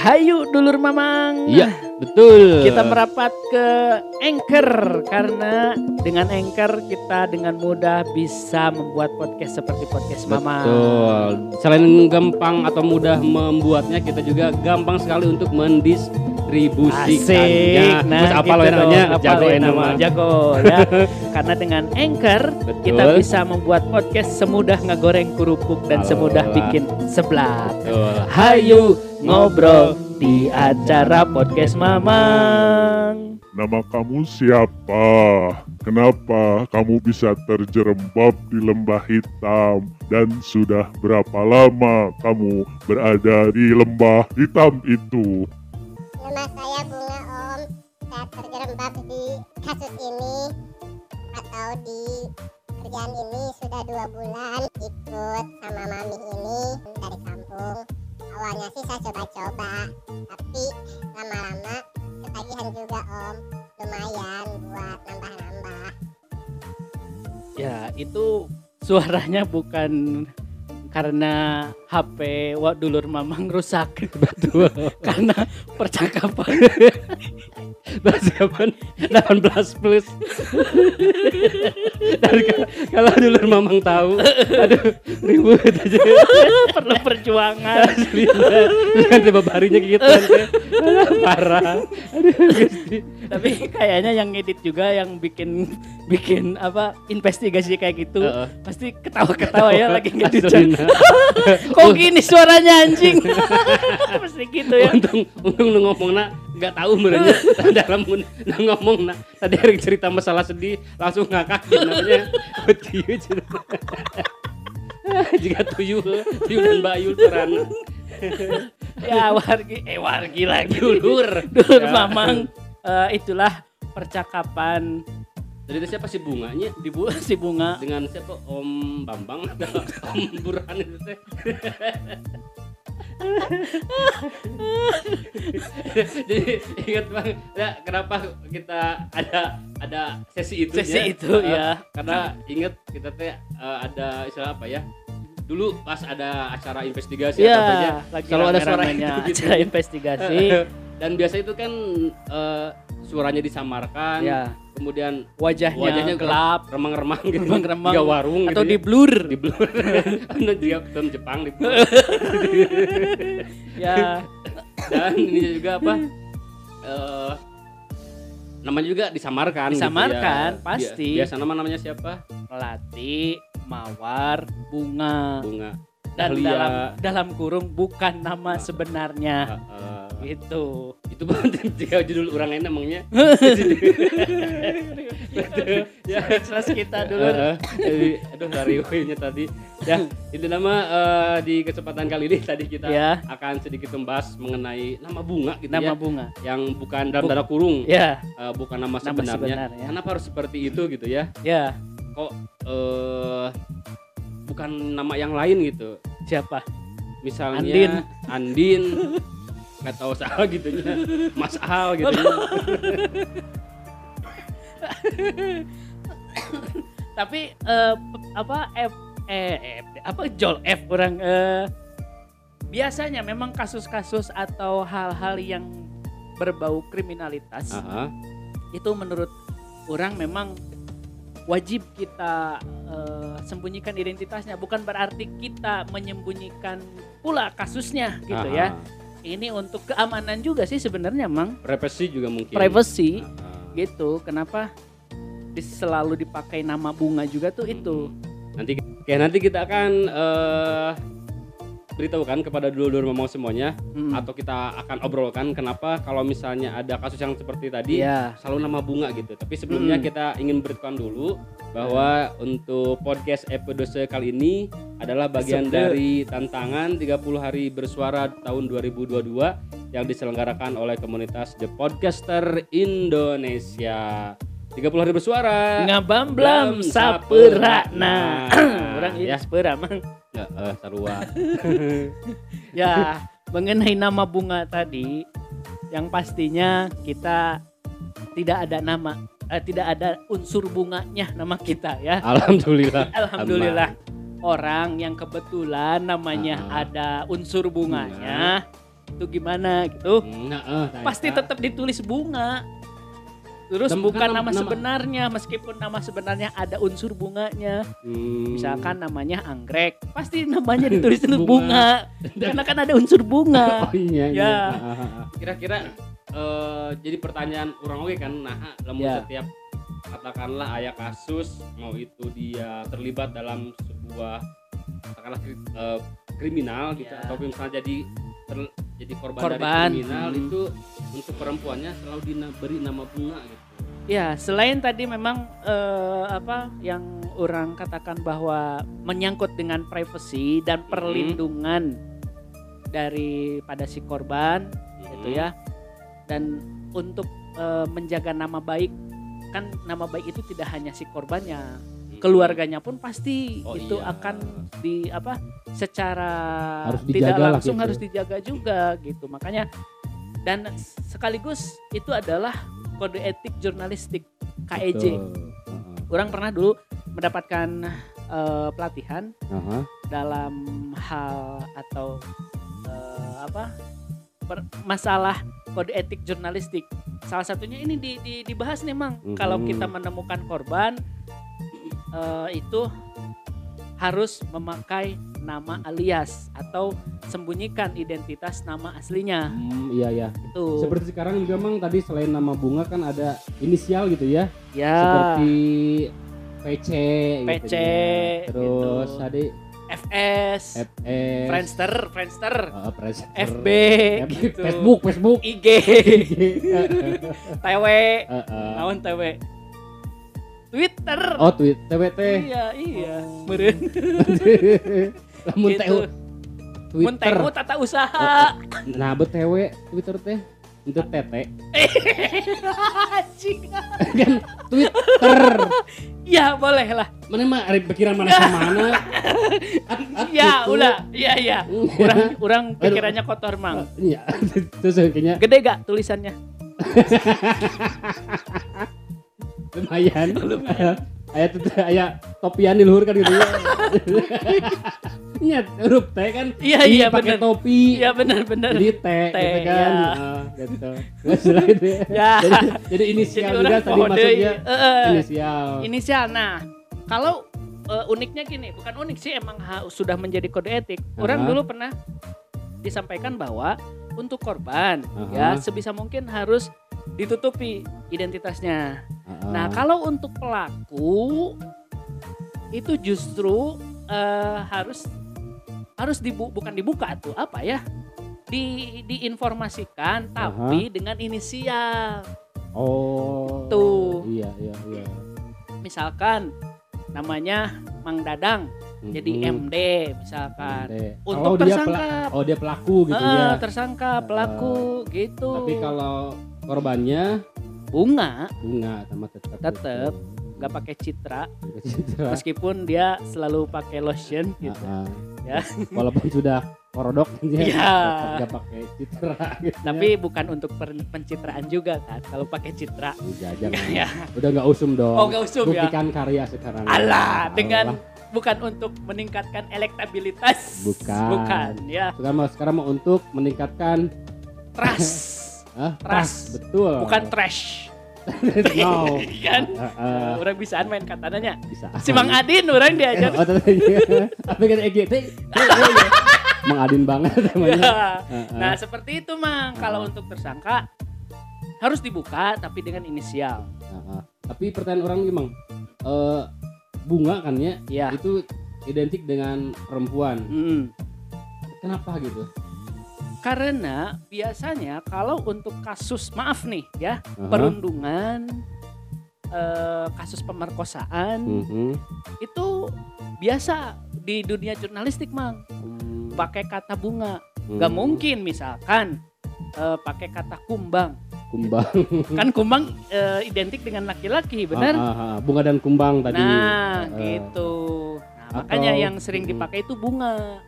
Hayu dulur mamang. Iya, betul. Kita merapat ke Anchor karena dengan Anchor kita dengan mudah bisa membuat podcast seperti podcast mamang. Betul. Selain gampang atau mudah membuatnya, kita juga gampang sekali untuk mendistribusikannya. Nah, Terus apa gitu lo namanya? Apa Jago nama. Jago ya. Karena dengan Anchor Betul. kita bisa membuat podcast semudah ngegoreng kerupuk dan semudah Alah. bikin seblak. Betul. Hayu ngobrol di acara podcast mamang. Nama kamu siapa? Kenapa kamu bisa terjerembab di lembah hitam? Dan sudah berapa lama kamu berada di lembah hitam itu? Nama saya Bunga Om. Saya terjerembab di kasus ini atau di kerjaan ini sudah dua bulan ikut sama mami ini dari kampung. Awalnya sih saya coba-coba, tapi lama-lama ketagihan juga Om. Lumayan buat nambah-nambah. Ya itu suaranya bukan karena HP Wak Dulur Mamang rusak Betul. karena percakapan Persiapan 18 plus. Ka- kalau dulu mamang tahu, aduh ribut aja. perlu perjuangan. Asli, kan tiba harinya gitu kan. Parah. Aduh, Gusti. Tapi kayaknya yang ngedit juga yang bikin bikin apa investigasi kayak gitu Heeh. pasti ketawa-ketawa ya lagi ngedit. Aslina. Kok gini suaranya anjing? pasti gitu ya. untung untung ngomong nak nggak tahu merenya. Dalam nu ngomong nak. Tadi hari cerita masalah sedih langsung ngakak namanya. Betiu cerita jika tuyul tuyul dan bayul terana Ya wargi eh wargi lagi. Dulur. Dulur Ya. Mamang. Eh, itulah percakapan jadi siapa sih bunganya? di bu si bunga. Dengan siapa? Om Bambang atau Om Burhan itu teh jadi ingat bang ya kenapa kita ada ada sesi itu Sesi ya? itu, Eh, ya. karena ingat kita teh eh, ada istilah apa ya dulu pas ada acara investigasi ya ya lagi selalu ada suara itu gitu. acara investigasi dan biasa itu kan eh, suaranya disamarkan ya kemudian wajahnya, wajahnya gelap. remang-remang gitu. Remang-remang. Tiga warung atau gitu di ya. blur di blur dia film Jepang di blur ya. Dan ini juga apa? Eh namanya juga disamarkan gitu Disamarkan, ya. pasti. Bia- biasa nama namanya siapa? Melati mawar bunga. Bunga. Dan Dahlia. dalam dalam kurung bukan nama sebenarnya. Eh, gitu. Itu tiga judul orang lain emangnya ya. Jelas kita dulu. Jadi, aduh dari nya tadi. Ya itu nama eh, di kesempatan kali ini tadi kita Ya. akan sedikit membahas mengenai nama bunga gitu nama ya. bunga. Yang bukan dalam tanda kurung. Ya. Eh, bukan nama Nama sebenarnya. Kenapa harus seperti itu gitu ya? ya. Kok eh bukan nama yang lain gitu? siapa? Misalnya Andin. Andin, nggak tahu salah gitu ya. Mas Al gitu. ya. tapi p- apa F eh F, apa Jol F orang eh, biasanya memang kasus-kasus atau hal-hal yang berbau kriminalitas Aha. itu menurut orang memang wajib kita eh, sembunyikan identitasnya bukan berarti kita menyembunyikan pula kasusnya gitu ya Aha. Ini untuk keamanan juga sih sebenarnya mang Privacy juga mungkin. privacy Aha. gitu kenapa selalu dipakai nama bunga juga tuh itu Nanti oke nanti kita akan eh beritahukan kepada dulur-dulur mau semuanya Hmm. atau kita akan obrolkan kenapa kalau misalnya ada kasus yang seperti tadi Iya. selalu nama bunga gitu. Tapi sebelumnya Mm. kita ingin beritahukan dulu bahwa untuk podcast episode kali ini adalah bagian Sebel. dari tantangan 30 hari bersuara tahun 2022 yang diselenggarakan oleh komunitas The Podcaster Indonesia. 30 hari bersuara. ngabamblam Blam saperana saperana. orang ini Ya. sepera mang Ya, eh, sarua. ya mengenai nama bunga tadi yang pastinya kita tidak ada nama eh, tidak ada unsur bunganya nama kita ya Alhamdulillah. alhamdulillah orang yang kebetulan namanya Ah. ada unsur bunganya itu gimana gitu Nah, nah, pasti eta. tetap ditulis bunga terus Dan bukan nama, nama- sebenarnya meskipun nama sebenarnya ada unsur bunganya Hmm. misalkan namanya anggrek pasti namanya ditulis bunga, Bunga. karena kan ada unsur bunga Oh iya, iya. Ya. Kira-kira eh, jadi pertanyaan orang oke kan, nah, lamun Ya. setiap katakanlah ayah kasus mau itu dia terlibat dalam sebuah katakanlah kri- eh, kriminal gitu Ya. atau misalnya jadi ter- jadi korban, Korban. dari kriminal Hmm. itu untuk perempuannya selalu diberi nama bunga gitu. Ya selain tadi memang eh, apa yang orang katakan bahwa menyangkut dengan privasi dan perlindungan daripada si korban gitu Hmm. ya dan untuk eh, menjaga nama baik kan nama baik itu tidak hanya si korbannya Hmm. keluarganya pun pasti Oh, itu iya. akan di apa secara Harus tidak langsung gitu. harus dijaga juga gitu makanya dan sekaligus itu adalah kode etik jurnalistik KEJ. Heeh. orang pernah dulu mendapatkan eh, pelatihan Aha. dalam hal atau eh, apa per- masalah kode etik jurnalistik. Salah satunya ini di, di- dibahas nih mang. Mhm. Kalau kita menemukan korban eh, itu harus memakai nama alias atau sembunyikan identitas nama aslinya. Hmm, iya ya. Itu Seperti sekarang juga mang tadi selain nama bunga kan ada inisial gitu ya. ya Seperti PC, PC, gitu ya. Terus gitu. tadi FS, FS, Friendster, Friendster, uh, Friendster, FB, F- gitu. Facebook, Facebook. IG, TW, Heeh. naon TW, Twitter. Oh, tweet TWT. Iya, iya. Meureun. Lamun Gitu. TU Mun Twitter. teu tata usaha. Nah, BTW Twitter teh itu tete. Kan Twitter. Ya, boleh lah. Mana mah ari pikiran mana sama mana. At- at Ya, gitu. ulah. Iya, iya. Urang urang pikirannya kotor, Mang. Iya. Terus kayaknya Gede gak tulisannya? lumayan. Aya tuh aya topian di luhur kan gitu ya. Iya, huruf T kan. Iya, iya, pakai topi. Iya, benar-benar. Jadi T, T, gitu kan. ya. Nah, gitu. Terus lah itu ya. Ya. Jadi, jadi inisial Jadi juga orang tadi maksudnya eh, inisial. inisial. Nah, kalau eh, uniknya gini, bukan unik sih emang ha- sudah menjadi kode etik. Orang Aha. dulu pernah disampaikan bahwa untuk korban ya Aha. sebisa mungkin harus ditutupi identitasnya. Heeh. Nah, kalau untuk pelaku itu justru eh, harus harus dibu bukan dibuka tuh apa ya? Di diinformasikan tapi dengan inisial. Oh. Tuh. Iya, iya, iya. Misalkan namanya Mang Dadang jadi Mhm. MD misalkan. MD. Untuk oh, dia tersangka. pela- oh, dia pelaku gitu Eh, ya. tersangka pelaku gitu. Tapi kalau korbannya bunga bunga sama tetap Tetep. Nggak pakai citra Citra. meskipun dia selalu pakai lotion gitu. Ah, ah. Ya. Walaupun sudah korodok tetap nggak pakai citra gitu ya. Tapi bukan untuk pencitraan juga kan kalau pakai citra. Udah, jangan. Ya. Udah nggak usum dong. Oh, nggak usum ya. Buktikan karya sekarang. Allah. dengan bukan untuk meningkatkan elektabilitas. Bukan. Bukan, ya. sekarang mau sekarang mau untuk meningkatkan Trust. ah, Trust. betul. bukan trash. No. kan? Ah, ah, orang bisaan main katanya. bisa. Si Mang Adin orang diajar. Oh, ternyata. Apa kan EGT? Mang Adin banget namanya. Ya. Ah, ah. Nah, seperti itu, Mang. Kalau untuk tersangka harus dibuka tapi dengan inisial. Ah. Tapi pertanyaan orang gimang, eh bunga kan ya, Ya. itu identik dengan perempuan. Hmm. Kenapa gitu? Karena biasanya kalau untuk kasus maaf nih ya, Aha. perundungan eh, kasus pemerkosaan Mhm. itu biasa di dunia jurnalistik, Mang. Hmm. Pakai kata bunga. Gak Hmm. mungkin misalkan eh, pakai kata kumbang. Kumbang. Kan kumbang eh, identik dengan laki-laki, benar? Ah, ah, ah. Bunga dan kumbang tadi. Nah, Ah, gitu. Nah, Atau- makanya yang sering Mm. dipakai itu bunga,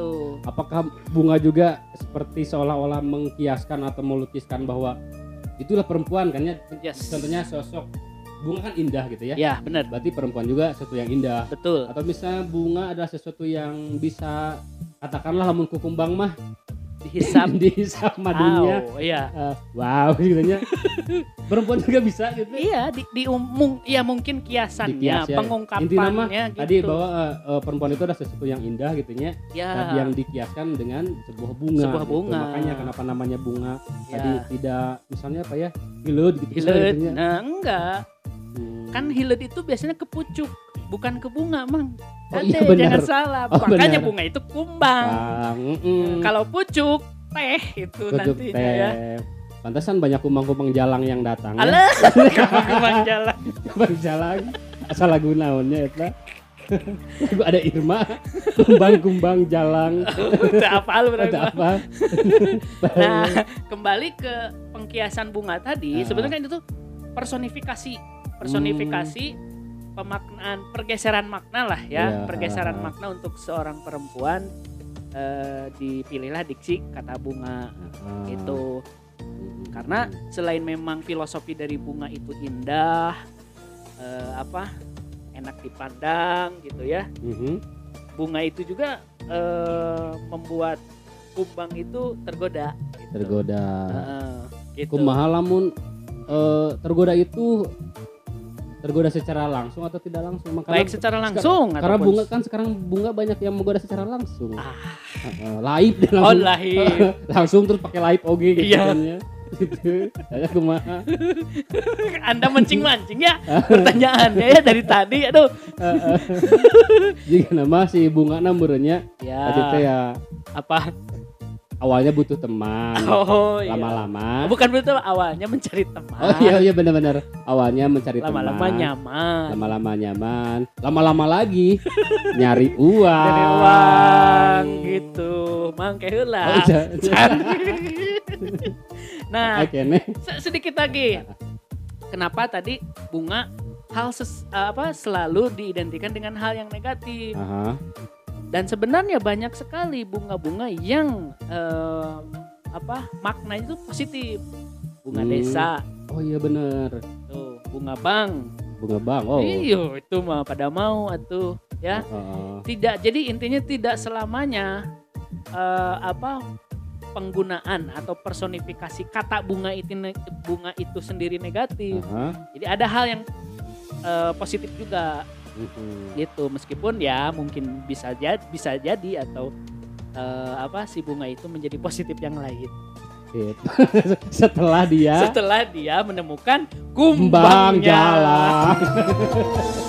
hmm. gitu. Apakah bunga juga seperti seolah-olah mengkiaskan atau melukiskan bahwa itulah perempuan kan ya? Yes. Contohnya sosok bunga kan indah gitu ya. Ya, benar. Berarti perempuan juga sesuatu yang indah. Betul. Atau misalnya bunga adalah sesuatu yang bisa katakanlah lamun kukumbang mah dihisap dihisap madunya Au, iya Eh, wow gitu nya perempuan juga bisa gitu iya di, di umum iya mungkin kiasannya Dikias ya. pengungkapannya Intinya mah gitu tadi bahwa eh, perempuan itu ada sesuatu yang indah gitu ya Nah, yang dikiaskan dengan sebuah bunga Sebuah gitu. bunga. makanya kenapa namanya bunga ya. tadi tidak misalnya apa ya hilut gitu gitu nya. nah enggak Hmm. kan hilet itu biasanya ke pucuk bukan ke bunga mang Oh, Ade, iya, jangan salah Oh, makanya benar. bunga itu kumbang Ah, mm-mm. kalau pucuk teh itu Kucuk nantinya teh. ya Pantesan banyak kumbang-kumbang jalang yang datang. ya. Alah, kumbang jalan. Kumbang jalang. Asal lagu naonnya eta. lagu ada Irma. Kumbang-kumbang jalang. Udah apa lu berarti? Apa? Nah, kembali ke pengkiasan bunga tadi, Ah. sebenarnya kan itu personifikasi, personifikasi Hmm. Pemaknaan pergeseran makna lah ya, Iya, pergeseran ah. makna untuk seorang perempuan eh, dipilihlah diksi kata bunga Ah. itu. Karena selain memang filosofi dari bunga itu indah, eh, apa enak dipandang gitu ya, Mhm. bunga itu juga eh, membuat kumbang itu tergoda. gitu. tergoda. Heeh, gitu. Kumaha lamun eh, tergoda itu tergoda secara langsung atau tidak langsung? Makanya- Baik secara langsung Karena ataupun- bunga kan sekarang bunga banyak yang menggoda secara langsung. Ah. Heeh, live dan Oh langsung, lahir. langsung terus pakai live oge gitu Iya. kan ya. Gitu. Kumaha. Anda mancing-mancing ya pertanyaannya ya dari tadi. Aduh. Jika nama si bunga namurnya Ya. tadi ya Apa? Awalnya butuh teman. Oh iya. Lama-lama. Bukan betul awalnya mencari teman. Oh iya iya benar-benar. Awalnya mencari Lama-lama teman. nyaman. Lama-lama nyaman. Lama-lama lagi nyari uang. Dari uang gitu. Mangke heula. Oh, iya. nah, se- sedikit lagi. Kenapa tadi bunga hal ses- apa selalu diidentikan dengan hal yang negatif? Aha. Dan sebenarnya banyak sekali bunga-bunga yang em, apa maknanya itu positif. Bunga Hmm. desa, Oh iya benar. tuh, bunga bang. Bunga bang. Oh. Iyo, itu mah pada mau atuh ya. Heeh. Tidak jadi intinya tidak selamanya eh, apa penggunaan atau personifikasi kata bunga itu bunga itu sendiri negatif. Aha. Jadi ada hal yang eh, positif juga Mhm. gitu meskipun ya mungkin bisa jadi bisa jadi atau eh, apa si bunga itu menjadi positif yang lain Gitu. Setelah dia setelah dia menemukan kumbangnya jalan.